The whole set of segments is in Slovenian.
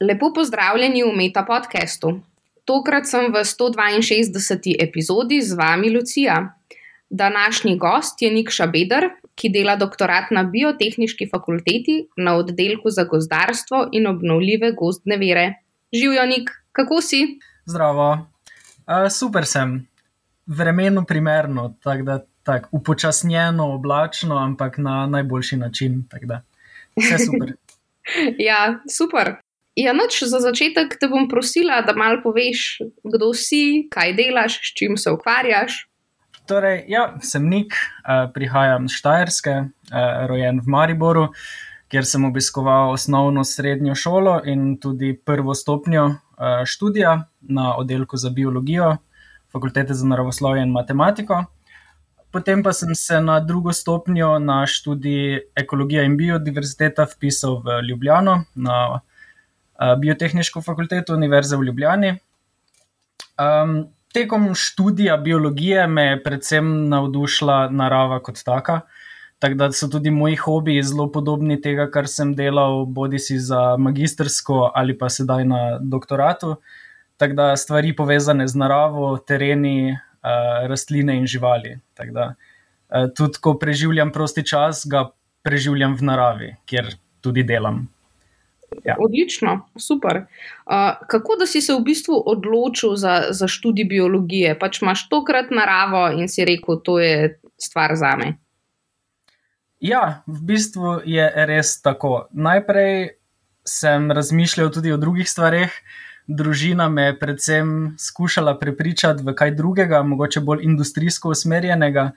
Lepo pozdravljeni v Meta podkastu. Tokrat sem v 162. epizodi z vami, Lucija. Današnji gost je Nikša Beder, ki dela doktorat na Biotehnički fakulteti na oddelku za gozdarstvo in obnovljive gozdne vere. Živijo, Nik, kako si? Zdravo, uh, super sem, vremenu primerno, tako da tak, upočasnjeno, oblačno, ampak na najboljši način. Vse super. ja, super. Ja, noč za začetek te bom prosila, da malo poveš, kdo si, kaj delaš, s čim se ukvarjaš. Torej, ja, sem Nik, eh, prihajam iz Štajerske, eh, rojen v Mariboru, kjer sem obiskoval osnovno srednjo šolo in tudi prvo stopnjo eh, študija na oddelku za biologijo, fakultete za naravoslovje in matematiko. Potem pa sem se na drugo stopnjo na študij ekologija in biodiverziteta vpisal v Ljubljano na Biotehniško fakulteto Univerze v Ljubljani. Um, tekom študija biologije me je predvsem navdušila narava kot taka. Tako da so tudi moji hobiji zelo podobni tega, kar sem delal, bodi si za magistrsko ali pa sedaj na doktoratu. Tako da stvari povezane z naravo, tereni, uh, rastline in živali. Tako da uh, tudi, ko preživljam prosti čas, ga preživljam v naravi, kjer tudi delam. Ja. Odlično, super. Uh, kako da si se v bistvu odločil za, za študij biologije? Pač imaš tokrat naravo in si rekel, to je stvar za me. Ja, v bistvu je res tako. Najprej sem razmišljal tudi o drugih stvareh. Družina me je predvsem skušala prepričati v kaj drugega, mogoče bolj industrijsko usmerjenega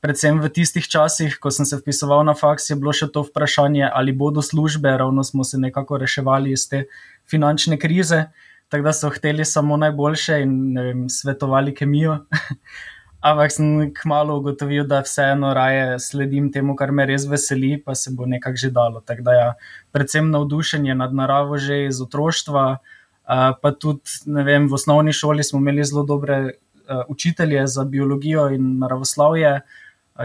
predvsem v tistih časih, ko sem se vpisoval na faks, je bilo še to vprašanje, ali bodo službe, ravno smo se nekako reševali iz te finančne krize, tako da so hteli samo najboljše in vem, svetovali kemijo. Ampak sem kmalo ugotovil, da vseeno raje sledim temu, kar me res veseli, pa se bo nekako že dalo. Tako da, ja, predvsem navdušenje nad naravo že iz otroštva, pa tudi vem, v osnovni šoli smo imeli zelo dobre učitelje za biologijo in naravoslovje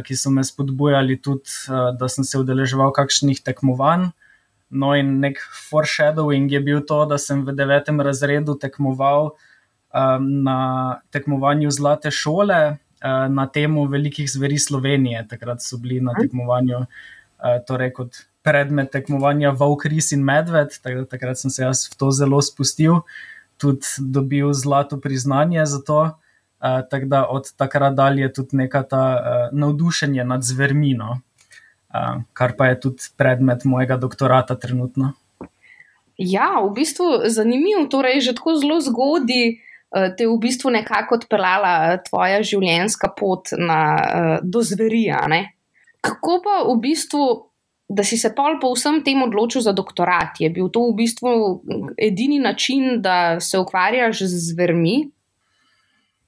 ki so me spodbujali tudi, da sem se udeleževal kakšnih tekmovanj. No, in nek foreshadowing je bil to, da sem v devetem razredu tekmoval na tekmovanju Zlate šole na temo velikih zveri Slovenije. Takrat so bili na tekmovanju, torej kot predmet tekmovanja Vovk, Ris in Medved. Takrat sem se jaz v to zelo spustil, tudi dobil zlato priznanje za to. Uh, tako da od takrat dalje tudi neka ta uh, navdušenje nad zvermino, uh, kar pa je tudi predmet mojega doktorata trenutno. Ja, v bistvu je zanimivo, torej že tako zelo zgodaj te je v bistvu nekako odpeljala tvoja življenjska pot na, uh, do zverija. Kako pa v bistvu, da si se pol po vsem tem odločil za doktorat? Je bil to v bistvu edini način, da se ukvarjaš z zvermi?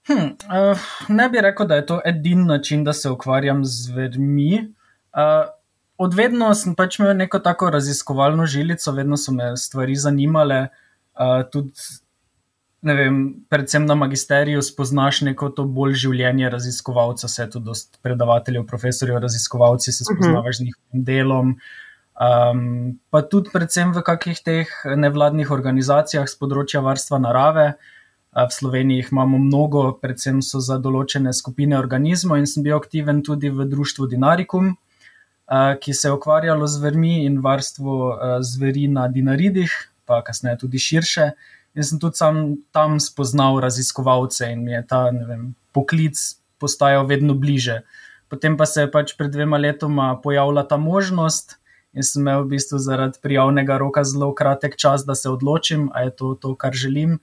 Hm, uh, ne bi rekel, da je to edini način, da se ukvarjam z zvermi. Uh, Odvedno sem pač imel neko tako raziskovalno žilico, vedno so me stvari zanimale. Uh, tudi, ne vem, predvsem na magisteriju spoznaš neko to bolj življenje raziskovalca, se tudi predavateljev, profesorjev, raziskovalci se spoznavaš z njihovim delom. Um, pa tudi, predvsem v kakih teh nevladnih organizacijah z področja varstva narave. V Sloveniji jih imamo mnogo, predvsem so za določene skupine organizmov, in sem bil aktiven tudi v društvu Dinarikum, ki se je ukvarjalo z zvermi in varstvo zveri na Dinaridih, pa kasneje tudi širše. In sem tudi sam tam spoznal raziskovalce in mi je ta vem, poklic postajal vedno bliže. Potem pa se je pač pred dvema letoma pojavila ta možnost. In sem imel v bistvu zaradi prijavnega roka zelo kratek čas, da se odločim, ali je to to, kar želim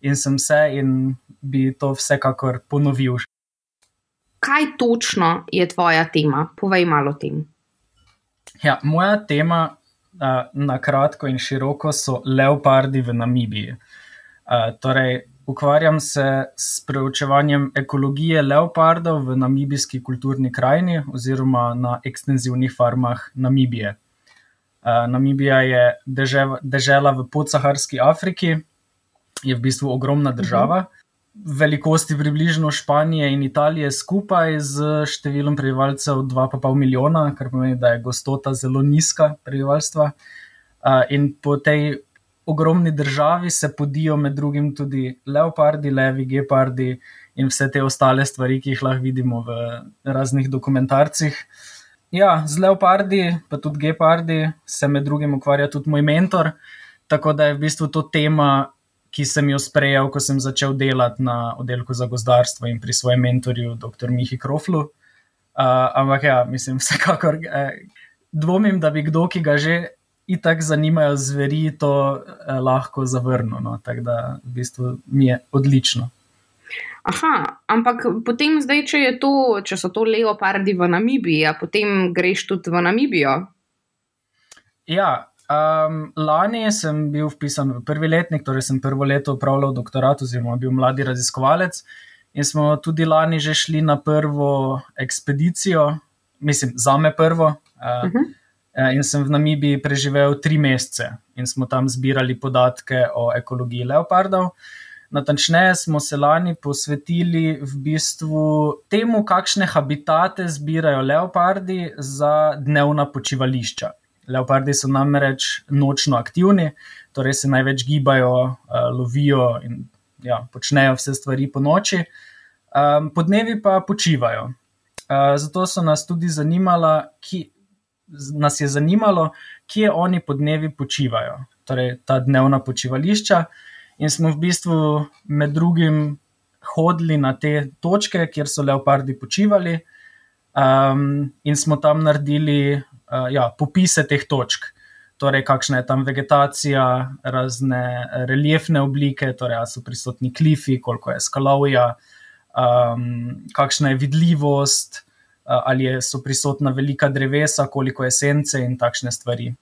in sem se in bi to vsekakor ponovil. Kaj točno je tvoja tema? Povej malo o tem. Ja, moja tema na kratko in široko so leopardi v Namibiji. Torej, ukvarjam se s preučevanjem ekologije leopardov v namibijski kulturni krajini oziroma na ekstenzivnih farmah Namibije. Namibija je deževa, dežela v podsaharski Afriki, je v bistvu ogromna država, velikosti približno Španije in Italije skupaj z številom prebivalcev 2,5 milijona, kar pomeni, da je gostota zelo nizka prebivalstva. In po tej ogromni državi se podijo med drugim tudi leopardi, levi, gepardi in vse te ostale stvari, ki jih lahko vidimo v raznih dokumentarcih. Ja, z leopardi, pa tudi gepardi, se med drugim ukvarja tudi moj mentor, tako da je v bistvu to tema, ki sem jo sprejel, ko sem začel delati na oddelku za gozdarstvo in pri svojem mentorju, dr. Mihi Kroflu. Uh, ampak ja, mislim, vsekakor eh, dvomim, da bi kdo, ki ga že itak zanimajo zveri, to eh, lahko zavrnil. No? Tako da v bistvu mi je odlično. Aha, ampak potem, zdaj, če, to, če so to leopardi v Namibiji, potem greš tudi v Namibijo. Ja, Um, lani sem bil vpisan v prvi letnik, torej sem prvo leto upravljal doktorat, oziroma bil mladi raziskovalec. In smo tudi lani že šli na prvo ekspedicijo, mislim, za me prvo. Uh, uh -huh. In sem v Namibiji preživel tri mesece in smo tam zbirali podatke o ekologiji leopardov. Natančneje smo se lani posvetili v bistvu temu, kakšne habitate zbirajo leopardi za dnevna počivališča. Leopardi so namreč nočno aktivni, torej se največ gibajo, uh, lovijo in ja, počnejo vse stvari po noči, um, po dnevi pa počivajo. Uh, zato so nas tudi zanimala, ki, nas zanimalo, kje oni po dnevi počivajo, torej ta dnevna počivališča. In smo v bistvu med drugim hodili na te točke, kjer so leopardi počivali, um, in smo tam naredili ja, popise teh točk. Torej, kakšna je tam vegetacija, razne reliefne oblike, torej, ali so prisotni klifi, koliko je skalovja, um, kakšna je vidljivost, uh, ali so prisotna velika drevesa, koliko je sence in takšne stvari.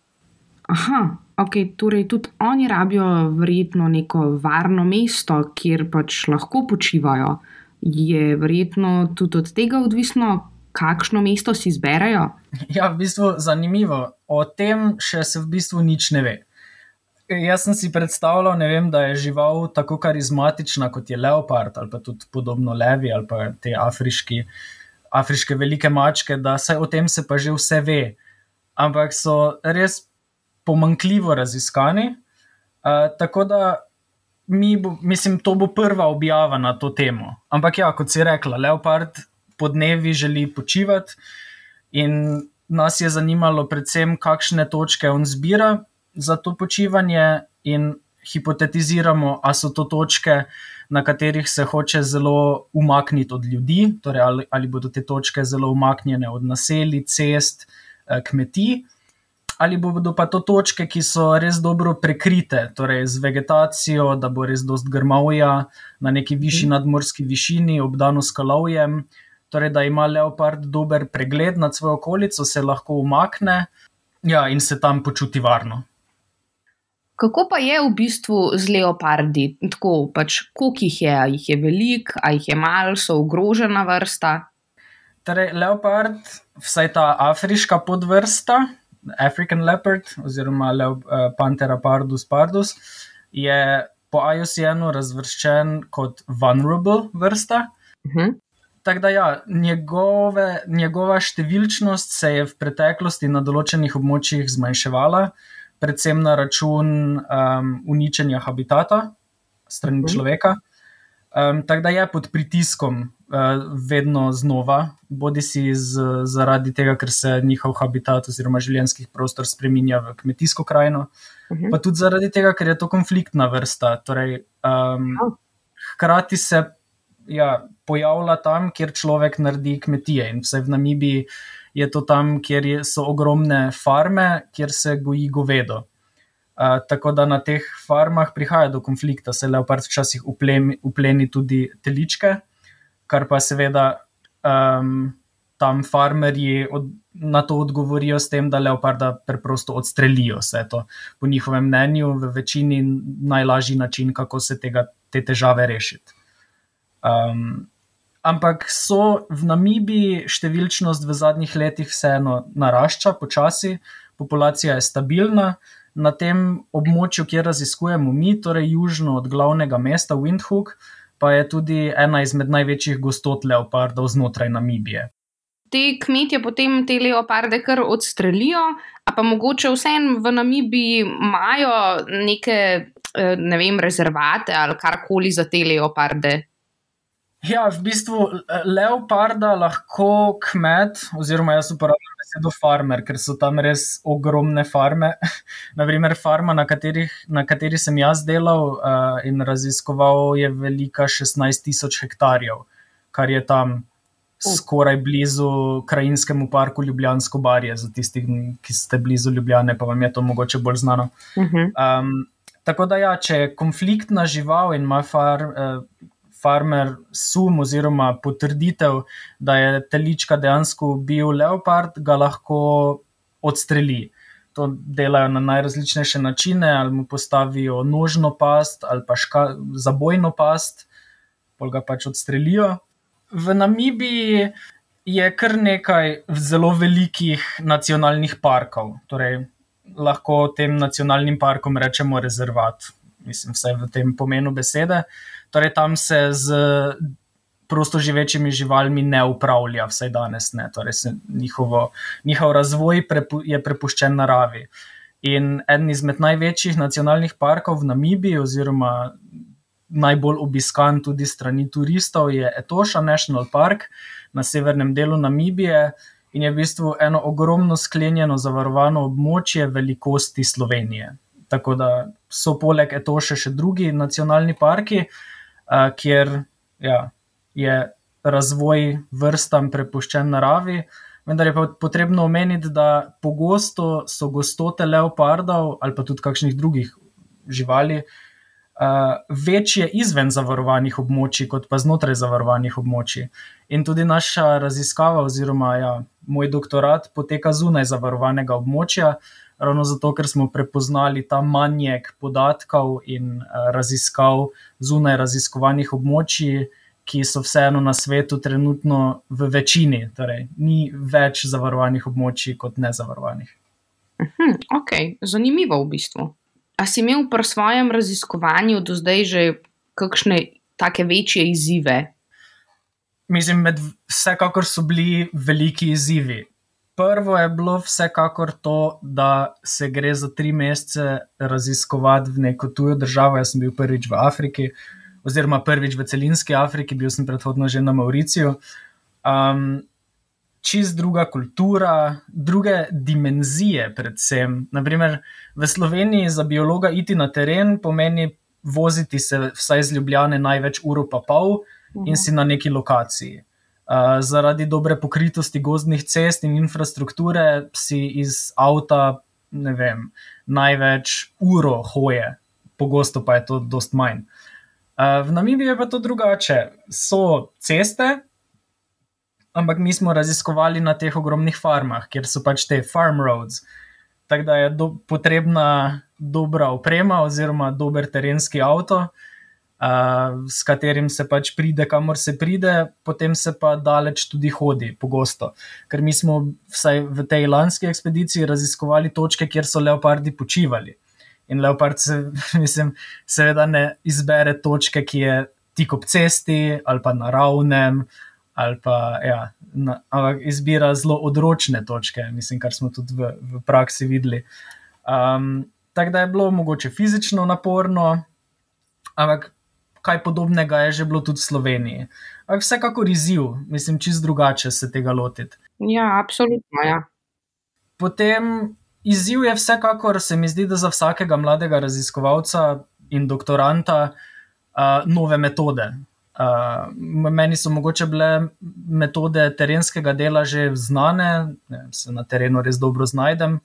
Aha, ok, torej tudi oni rabijo verjetno neko varno mesto, kjer pač lahko počivajo. Je verjetno tudi od tega odvisno, kakšno mesto si izberejo? Ja, v bistvu je zanimivo. O tem še se v bistvu nič ne ve. Jaz sem si predstavljal, vem, da je žival tako karizmatična kot je leopard ali pa tudi podobno levi ali pa te afriški, afriške velike mačke, da se o tem se pa že vse ve. Ampak so res pomankljivo raziskani. Uh, tako da mi, bo, mislim, to bo prva objava na to temo. Ampak ja, kot si rekla, leopard po dnevi želi počivati. In nas je zanimalo, predvsem, kakšne točke on zbira za to počivanje, in hipotetiziramo, ali so to točke, na katerih se hoče zelo umakniti od ljudi, torej ali, ali bodo te točke zelo umaknjene od naselij, cest, eh, kmetij. Ali bodo pa to točke, ki so res dobro prekrite, torej z vegetacijo, da bo res dost grmovja na neki višji mhm. nadmorski višini, obdano skalovjem, torej da ima leopard dober pregled nad svojo okolico, se lahko umakne ja, in se tam počuti varno. Kako pa je v bistvu z leopardi? Tako pač, koliko jih je, ali jih je veliko, ali jih je malo, so ogrožena vrsta? Torej, leopard, vsaj ta afriška podvrsta, African leopard oziroma Leo, uh, Panthera pardus pardus, je po IUCN-u razvrščen kot vulnerable vrsta. Uh mhm. -huh. Tako da, ja, njegove, njegova številčnost se je v preteklosti na določenih območjih zmanjševala, predvsem na račun um, uničenja habitata strani -huh. človeka. Um, tako da je pod pritiskom uh, vedno znova, bodi si z, zaradi tega, ker se njihov habitat oziroma življenjski prostor spremenja v kmetijsko krajino, uh -huh. pa tudi zaradi tega, ker je to konfliktna vrsta. Torej, um, -huh. Hkrati se ja, pojavlja tam, kjer človek naredi kmetije. In vse v Namibiji je to tam, kjer so ogromne farme, kjer se goji govedo. Uh, tako da na teh farmah prihaja do konflikta, se leopard včasih upleni, tudi teličke, kar pa seveda um, tam farmerji od, na to odgovorijo s tem, da leoparda preprosto odstrelijo. Vse to, po njihovem mnenju, v večini najlažji način, kako se tega, te težave rešiti. Um, ampak so v Namibiji številčnost v zadnjih letih vseeno narašča, počasi, populacija je stabilna. Na tem območju, kjer raziskujemo mi, torej južno od glavnega mesta Windhoek, pa je tudi ena izmed največjih gostot leopardov znotraj Namibije. te kmetje potem te leoparde kar odstrelijo, a pa mogoče vseeno v Namibiji imajo neke, eh, ne vem, rezervate ali karkoli za te leoparde. Ja, v bistvu leoparda lahko kmet, oziroma jaz uporabljam besedo farmer, ker so tam res ogromne farme. Naprimer, farma, na, katerih, na kateri sem jaz delal uh, in raziskoval, je velika 16 tisoč hektarjev, kar je tam skoraj blizu krajinskemu parku Ljubljansko barje, za tistih, ki ste blizu Ljubljane, pa vam je to mogoče bolj znano. Um, tako da, ja, če je konfliktna žival in ima far, uh, farmer sum oziroma potrditev, da je telička dejansko bil leopard, ga lahko odstreli. To delajo na najrazličnejše načine, ali mu postavijo nožno past ali pa ška, zabojno past, pa ga pač odstrelijo. V Namibiji je kar nekaj zelo velikih nacionalnih parkov, torej lahko tem nacionalnim parkom rečemo rezervat, mislim, vse v tem pomenu besede. Torej, tam se z prosto živečimi živalmi ne upravlja, vsaj danes ne. Torej, njihovo, njihov razvoj prepu, je prepuščen naravi. In eden izmed največjih nacionalnih parkov v Namibiji, oziroma najbolj obiskan tudi strani turistov, je Etosha National Park na severnem delu Namibije in je v bistvu eno ogromno sklenjeno, zavarovano območje velikosti Slovenije. Tako da so poleg Etosha še drugi nacionalni parki, uh, kjer ja, je razvoj vrstam prepuščen naravi. Vendar je pa potrebno omeniti, da pogosto so gostote leopardov ali pa tudi kakšnih drugih živali uh, uh, večje izven zavarovanih območij, kot pa znotraj zavarovanih območij. In tudi naša raziskava, oziroma ja, moj doktorat, poteka zunaj zavarovanega območja, ravno zato, ker smo prepoznali ta manjek podatkov in uh, raziskav zunaj raziskovanih območij. Ki so vseeno na svetu trenutno v večini, torej ni več zavarovanih območij kot nezavarovanih. Mhm, ok, zanimivo v bistvu. A si imel pri svojem raziskovanju do zdaj že kakšne take večje izzive? Mislim, med vsekakor so bili veliki izzivi. Prvo je bilo vsekakor to, da se gre za tri mesece raziskovati v neko tujo državo. Jaz sem bil prvič v Afriki, oziroma prvič v celinski Afriki, bil sem predhodno že na Mauriciju. Um, čist druga kultura, druge dimenzije, predvsem. Naprimer, v Sloveniji za biologa iti na teren pomeni voziti se vsaj z Ljubljane največ uro pa pol in si na neki lokaciji. Uh, zaradi dobre pokritosti gozdnih cest in infrastrukture si iz avta, ne vem, največ uro hoje, pogosto pa je to dost manj. Uh, v Namibiji je pa to drugače. So ceste, ampak mi smo raziskovali na teh ogromnih farmah, kjer so pač te farm roads. Tako da je do, potrebna dobra oprema oziroma dober terenski avto, uh, s katerim se pač pride, kamor se pride, potem se pa daleč tudi hodi, pogosto. Ker mi smo vsaj v tej lanski ekspediciji raziskovali točke, kjer so leopardi počivali. In leopard se, mislim, seveda ne izbere točke, ki je tik ob cesti ali pa na ravnem ali pa ja, na, izbira zelo odročne točke, mislim, kar smo tudi v, v praksi videli. Um, tako da je bilo mogoče fizično naporno, ampak kaj podobnega je že bilo tudi v Sloveniji. Ampak vsekakor izziv, mislim, čist drugače se tega lotiti. Ja, absolutno. Ja. Potem izziv je vsekakor, se mi zdi, da za vsakega mladega raziskovalca in doktoranta uh, nove metode. Uh, meni so mogoče bile metode terenskega dela že znane, ne, se na terenu res dobro znajdem.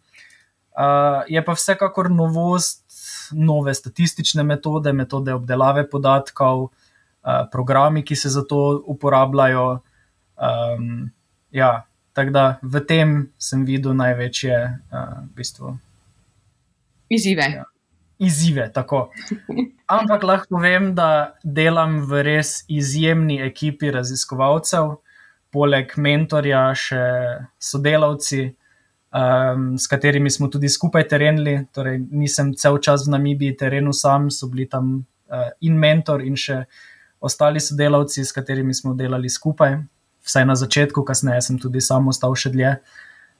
Uh, je pa vsekakor novost, nove statistične metode, metode obdelave podatkov, uh, programi, ki se za to uporabljajo. Um, ja, tako da v tem sem videl največje uh, v bistvu, izzive. Ja izzive. Tako. Ampak lahko povem, da delam v res izjemni ekipi raziskovalcev, poleg mentorja, še sodelavci, um, s katerimi smo tudi skupaj terenili. Torej, nisem cel čas v Namibiji terenu sam, so bili tam uh, in mentor, in še ostali sodelavci, s katerimi smo delali skupaj. vsaj na začetku, kasneje sem tudi sam ostal še dlje.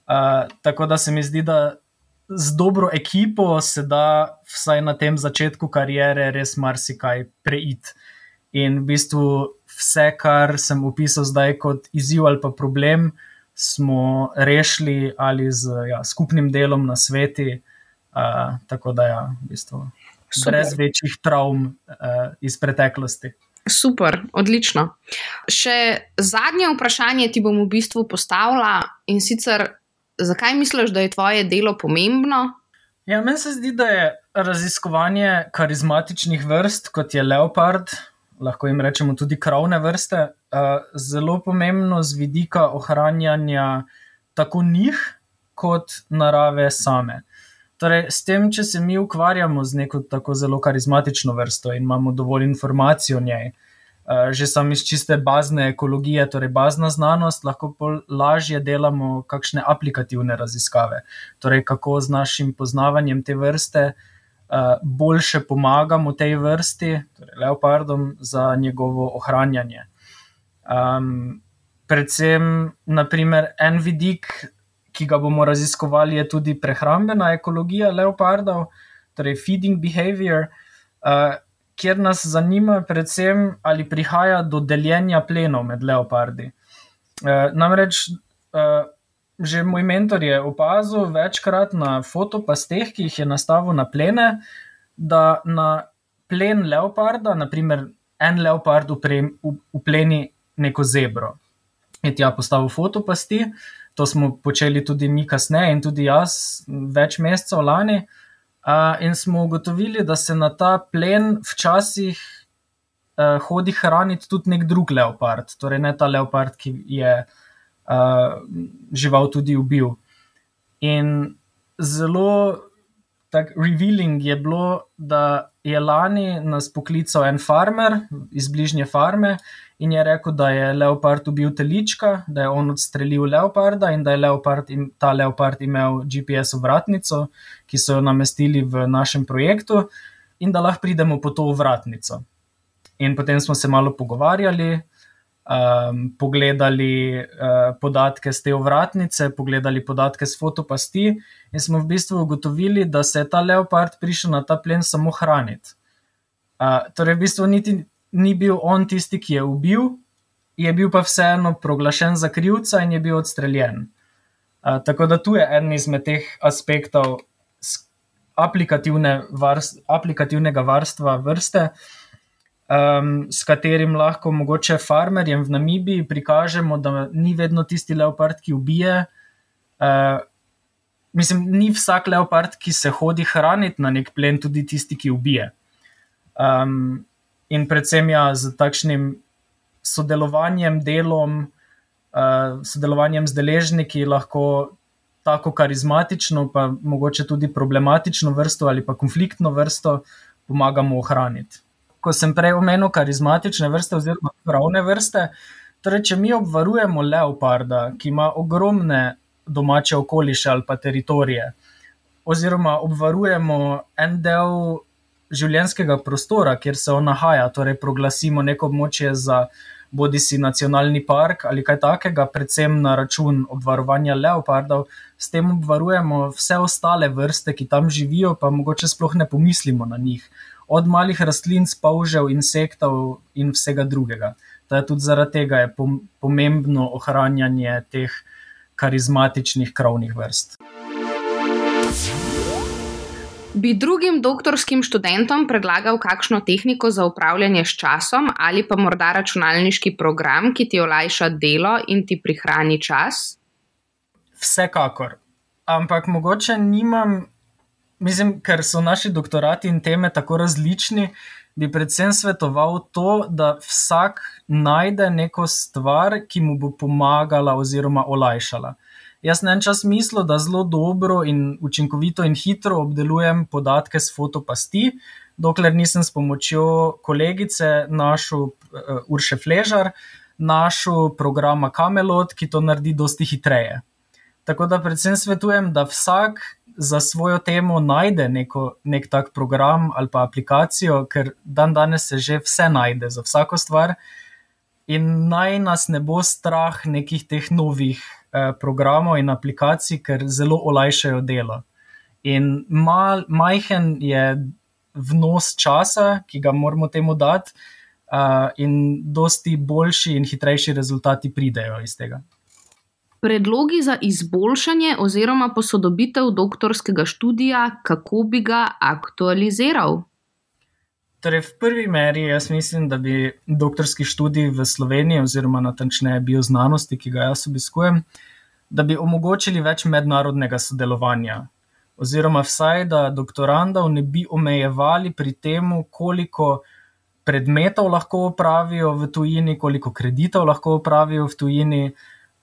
Uh, tako da se mi zdi, da z dobro ekipo se da vsaj na tem začetku kariere res marsikaj preiti. In v bistvu vse, kar sem opisal zdaj kot izziv ali pa problem, smo rešili ali z ja, skupnim delom na sveti. Uh, tako da, ja, v bistvu, brez večjih travm uh, iz preteklosti. Super, odlično. Še zadnje vprašanje ti bom v bistvu postavila in sicer, zakaj misliš, da je tvoje delo pomembno? Ja, meni se zdi, da je raziskovanje karizmatičnih vrst, kot je leopard, lahko jim rečemo tudi kravne vrste, zelo pomembno z vidika ohranjanja tako njih, kot narave same. Torej, s tem, če se mi ukvarjamo z neko tako zelo karizmatično vrsto in imamo dovolj informacij o njej, uh, že sam iz čiste bazne ekologije, torej bazna znanost, lahko lažje delamo kakšne aplikativne raziskave. Torej, kako z našim poznavanjem te vrste uh, boljše pomagamo tej vrsti, torej leopardom, za njegovo ohranjanje. Um, predvsem, naprimer, en vidik ki ga bomo raziskovali, je tudi prehrambena ekologija leopardov, torej feeding behavior, uh, kjer nas zanima, predvsem, ali prihaja do deljenja plenov med leopardi. Uh, namreč, uh, že moj mentor je opazil večkrat na fotopasteh, ki jih je nastavil na plene, da na plen leoparda, naprimer, en leopard upleni neko zebro. Je tja postavil fotopasti, To smo počeli tudi mi kasneje in tudi jaz več mesecev lani. Uh, in smo ugotovili, da se na ta plen včasih uh, hodi hraniti tudi nek drug leopard, torej ne ta leopard, ki je uh, žival tudi ubil. In zelo tako revealing je bilo, da je lani nas poklical en farmer iz bližnje farme in je rekel, da je leopard ubil telička, da je on odstrelil leoparda in da je leopard in ta leopard imel GPS vratnico, ki so jo namestili v našem projektu, in da lahko pridemo po to vratnico. In potem smo se malo pogovarjali, um, pogledali uh, podatke z te vratnice, pogledali podatke z fotopasti, in smo v bistvu ugotovili, da se je ta leopard prišel na ta plen samo hraniti. Uh, torej, v bistvu niti ni bil on tisti, ki je ubil, je bil pa vseeno proglašen za krivca in je bil odstreljen. Uh, tako da tu je en izmed teh aspektov aplikativne varst, aplikativnega varstva vrste, um, s katerim lahko mogoče farmerjem v Namibiji prikažemo, da ni vedno tisti leopard, ki ubije. Uh, mislim, ni vsak leopard, ki se hodi hraniti na nek plen, tudi tisti, ki ubije. Um, in predvsem ja, z takšnim sodelovanjem, delom, uh, sodelovanjem z deležniki lahko tako karizmatično, pa mogoče tudi problematično vrsto ali pa konfliktno vrsto pomagamo ohraniti. Ko sem prej omenil karizmatične vrste oziroma pravne vrste, torej, če mi obvarujemo leoparda, ki ima ogromne domače okoliše ali pa teritorije, oziroma obvarujemo en del življenskega prostora, kjer se on nahaja, torej proglasimo neko območje za bodi si nacionalni park ali kaj takega, predvsem na račun obvarovanja leopardov, s tem obvarujemo vse ostale vrste, ki tam živijo, pa mogoče sploh ne pomislimo na njih. Od malih rastlin, spavžev, insektov in vsega drugega. Tudi zaradi tega je pomembno ohranjanje teh karizmatičnih krovnih vrst. Bi drugim doktorskim študentom predlagal kakšno tehniko za upravljanje s časom ali pa morda računalniški program, ki ti olajša delo in ti prihrani čas? Vsekakor. Ampak mogoče nimam, mislim, ker so naši doktorati in teme tako različni, bi predvsem svetoval to, da vsak najde neko stvar, ki mu bo pomagala oziroma olajšala. Jaz na en čas mislil, da zelo dobro in učinkovito in hitro obdelujem podatke s fotopasti, dokler nisem s pomočjo kolegice našel uh, Urše Fležar, našel programa Camelot, ki to naredi dosti hitreje. Tako da predvsem svetujem, da vsak za svojo temo najde neko, nek tak program ali pa aplikacijo, ker dan danes se že vse najde za vsako stvar. in naj nas ne bo strah nekih teh novih eh, programov in aplikacij, ker zelo olajšajo delo. In mal, majhen je vnos časa, ki ga moramo temu dati, uh, in dosti boljši in hitrejši rezultati pridejo iz tega. Predlogi za izboljšanje oziroma posodobitev doktorskega študija, kako bi ga aktualiziral? Torej, v prvi meri jaz mislim, da bi doktorski študij v Sloveniji, oziroma natančneje bioznanosti, ki ga jaz obiskujem, da bi omogočili več mednarodnega sodelovanja. Oziroma, vsaj da doktorandov ne bi omejevali pri tem, koliko predmetov lahko opravijo v tujini, koliko kreditov lahko opravijo v tujini,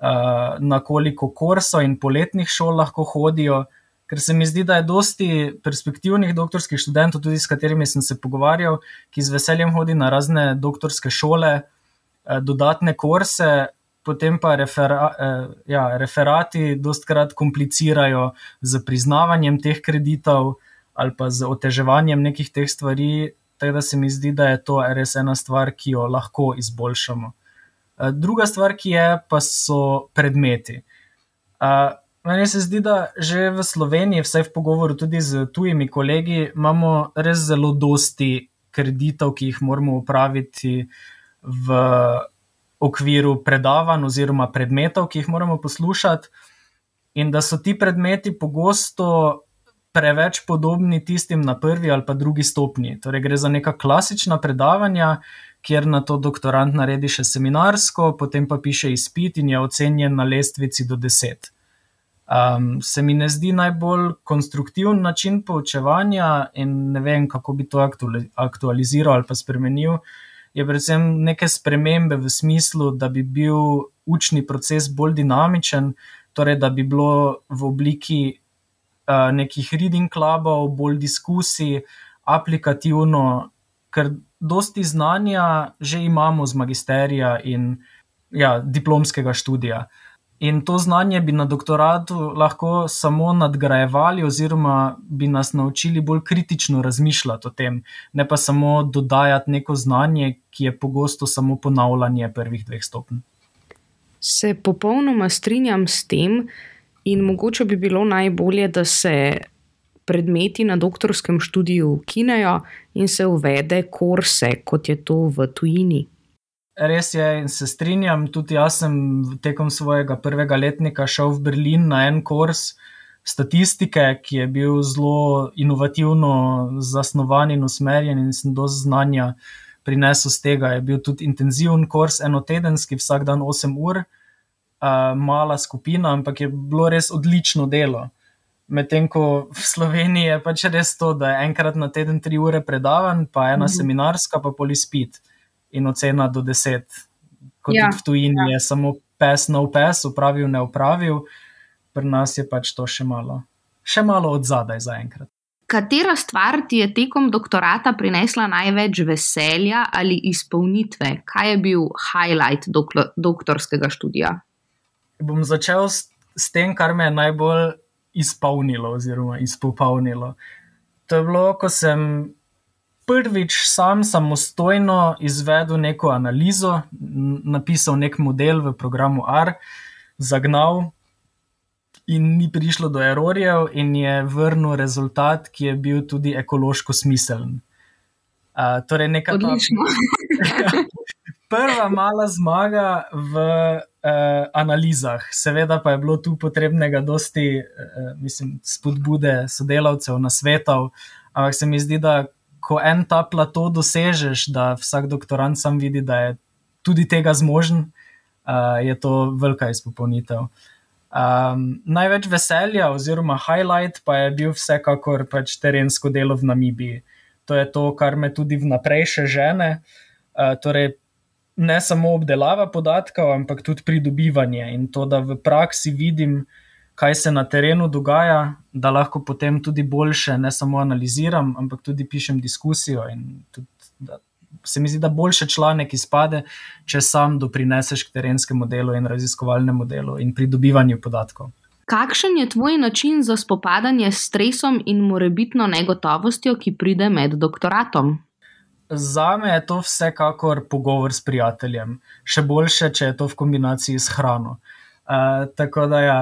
na koliko kursov in poletnih šol lahko hodijo ker se mi zdi, da je dosti perspektivnih doktorskih študentov, tudi s katerimi sem se pogovarjal, ki z veseljem hodi na razne doktorske šole, eh, dodatne kurse, potem pa refera, eh, ja, referati dostkrat komplicirajo z priznavanjem teh kreditov ali pa z oteževanjem nekih teh stvari. Tako da se mi zdi, da je to res ena stvar, ki jo lahko izboljšamo. Eh, druga stvar, ki je, pa so predmeti. Meni se zdi, da že v Sloveniji, vsaj v pogovoru tudi z tujimi kolegi, imamo res zelo dosti kreditov, ki jih moramo upraviti v okviru predavanj oziroma predmetov, ki jih moramo poslušati, in da so ti predmeti pogosto preveč podobni tistim na prvi ali pa drugi stopni. Torej, gre za neka klasična predavanja, kjer na to doktorant naredi še seminarsko, potem pa piše izpit in je ocenjen na lestvici do deset. Um, se mi ne zdi najbolj konstruktiven način poučevanja, in ne vem, kako bi to aktualiziral ali pa spremenil. Je predvsem neke spremembe v smislu, da bi bil učni proces bolj dinamičen, torej da bi bilo v obliki nekih reading klubov, bolj diskusij, aplikativno, ker dosti znanja že imamo z magisterija in ja, diplomskega študija. In to znanje bi na doktoratu lahko samo nadgrajevali, oziroma bi nas naučili bolj kritično razmišljati o tem, ne pa samo dodajati neko znanje, ki je pogosto samo ponavljanje prvih dveh stopenj. Se popolnoma strinjam s tem, in mogoče bi bilo najbolje, da se predmeti na doktorskem študiju ukinejo in se uvede kurse, kot je to v tujini. Res je, in se strinjam, tudi jaz sem tekom svojega prvega letnika šel v Berlin na en kurs statistike, ki je bil zelo inovativno zasnovan in usmerjen, in sem dosti znanja prinesel z tega. Je bil tudi intenziven kurs, enotedenski, vsak dan 8 ur, uh, mala skupina, ampak je bilo res odlično delo. Medtem ko v Sloveniji je pač res to, da je enkrat na teden 3 ure predavan, pa ena mhm. seminarska, pa polispit in ocena do deset. Kot ja, v tujini ja. je samo pes na upes, upravil, ne upravil, pri nas je pač to še malo, še malo od zadaj zaenkrat. Katera stvar ti je tekom doktorata prinesla največ veselja ali izpolnitve? Kaj je bil highlight dok doktorskega študija? Bom začel s, s tem, kar me je najbolj izpolnilo, oziroma izpopolnilo. To je bilo, ko sem prvič sam samostojno izvedel neko analizo, napisal nek model v programu R, zagnal in ni prišlo do erorjev, in je vrnil rezultat, ki je bil tudi ekološko smiseln. Uh, torej, neka ta, prva mala zmaga v uh, analizah, seveda pa je bilo tu potrebnega dosti, uh, mislim, spodbude sodelavcev, na svetov, ampak se mi zdi, da ko en ta plato dosežeš, da vsak doktorant sam vidi, da je tudi tega zmožen, uh, je to velika izpopolnitev. Um, največ veselja, oziroma highlight, pa je bil vsekakor pač terensko delo v Namibiji. To je to, kar me tudi vnaprej še žene. Uh, torej, ne samo obdelava podatkov, ampak tudi pridobivanje in to, da v praksi vidim, kaj se na terenu dogaja, da lahko potem tudi boljše ne samo analiziram, ampak tudi pišem diskusijo. Tudi, se mi zdi, da boljše članek izpade, če sam doprineseš k terenskemu delu in raziskovalnemu delu in pridobivanju podatkov. Kakšen je tvoj način za spopadanje s stresom in morebitno negotovostjo, ki pride med doktoratom? Za me je to vsekakor pogovor s prijateljem, še boljše, če je to v kombinaciji s hrano. Uh, tako da, ja,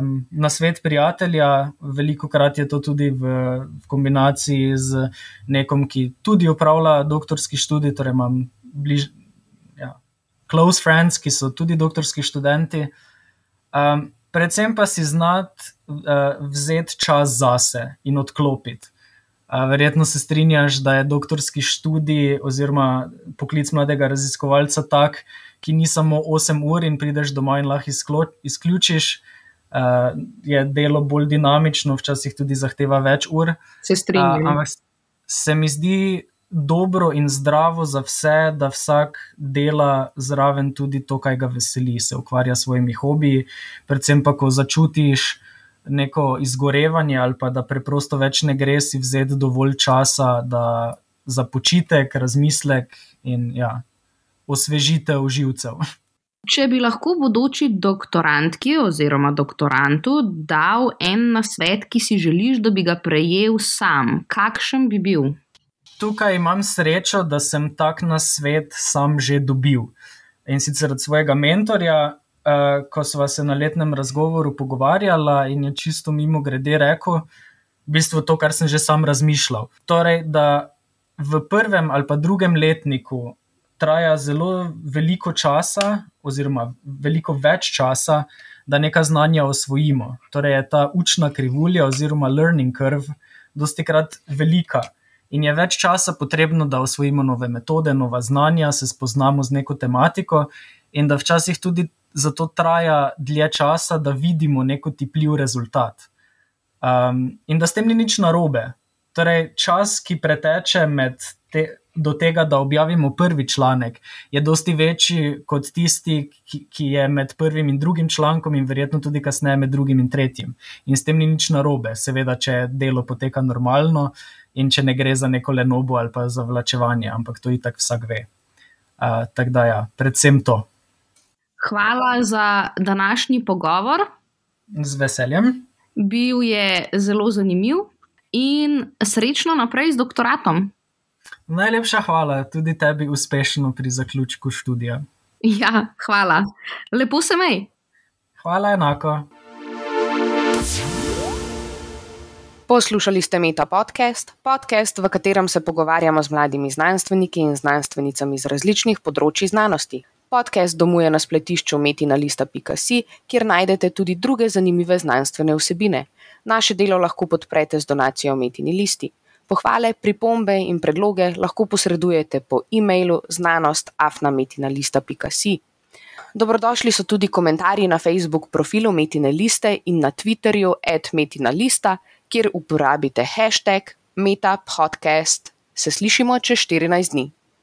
um, na svet prijatelja, veliko krat je to tudi v, v kombinaciji z nekom, ki tudi upravlja doktorski študij, torej imam bliž, ja, close friends, ki so tudi doktorski študenti. Um, predvsem pa si znati uh, vzeti čas zase in odklopiti. Verjetno se strinjaš, da je doktorski študij oziroma poklic mladega raziskovalca tak, ki ni samo 8 ur in prideš domov in lahko izključiš. Uh, je delo bolj dinamično, včasih tudi zahteva več ur. Se strinjam. Uh, ampak se mi zdi dobro in zdravo za vse, da vsak dela zraven tudi to, kar ga veseli, se ukvarja s svojimi hobiji, predvsem pa, ko začutiš neko izgorevanje ali pa da preprosto več ne gre si vzeti dovolj časa da, za počitek, razmislek in ja, osvežitev živcev. Če bi lahko bodoči doktorantki oziroma doktorantu dal en nasvet, ki si želiš, da bi ga prejel sam, kakšen bi bil? Tukaj imam srečo, da sem tak nasvet sam že dobil. In sicer od svojega mentorja, uh, ko smo se na letnem razgovoru pogovarjali, in je čisto mimo grede rekel, v bistvu to, kar sem že sam razmišljal. Torej, da v prvem ali pa drugem letniku traja zelo veliko časa, oziroma veliko več časa, da neka znanja osvojimo. Torej, je ta učna krivulja, oziroma learning curve, dosti krat velika. In je več časa potrebno, da osvojimo nove metode, nova znanja, se spoznamo z neko tematiko, in da včasih tudi zato traja dlje časa, da vidimo neko tipljiv rezultat. Um, in da s tem ni nič narobe. Torej, čas, ki preteče te, do tega, da objavimo prvi članek, je dosti večji kot tisti, ki, ki je med prvim in drugim člankom, in verjetno tudi kasneje med drugim in tretjim. In s tem ni nič narobe, seveda, če delo poteka normalno in če ne gre za neko lenobo ali pa za vlačevanje, ampak to itak vsak ve. Uh, Tako da, ja, predvsem to. Hvala za današnji pogovor. Z veseljem. Bil je zelo zanimiv in srečno naprej z doktoratom. Najlepša hvala tudi tebi, uspešno pri zaključku študija. Ja, hvala. Lepo se mej. Hvala enako. Poslušali ste Meta podcast, podcast, v katerem se pogovarjamo z mladimi znanstveniki in znanstvenicami iz različnih področji znanosti. Podcast domuje na spletišču metinalista.si, kjer najdete tudi druge zanimive znanstvene vsebine. Naše delo lahko podprete z donacijo Metini listi. Pohvale, pripombe in predloge lahko posredujete po e-mailu znanost.afnametinalista.si. Dobrodošli so tudi komentarji na Facebook profilu Metine liste in na Twitterju @metinalista, kjer uporabite hashtag metapodcast. Se slišimo čez 14 dni.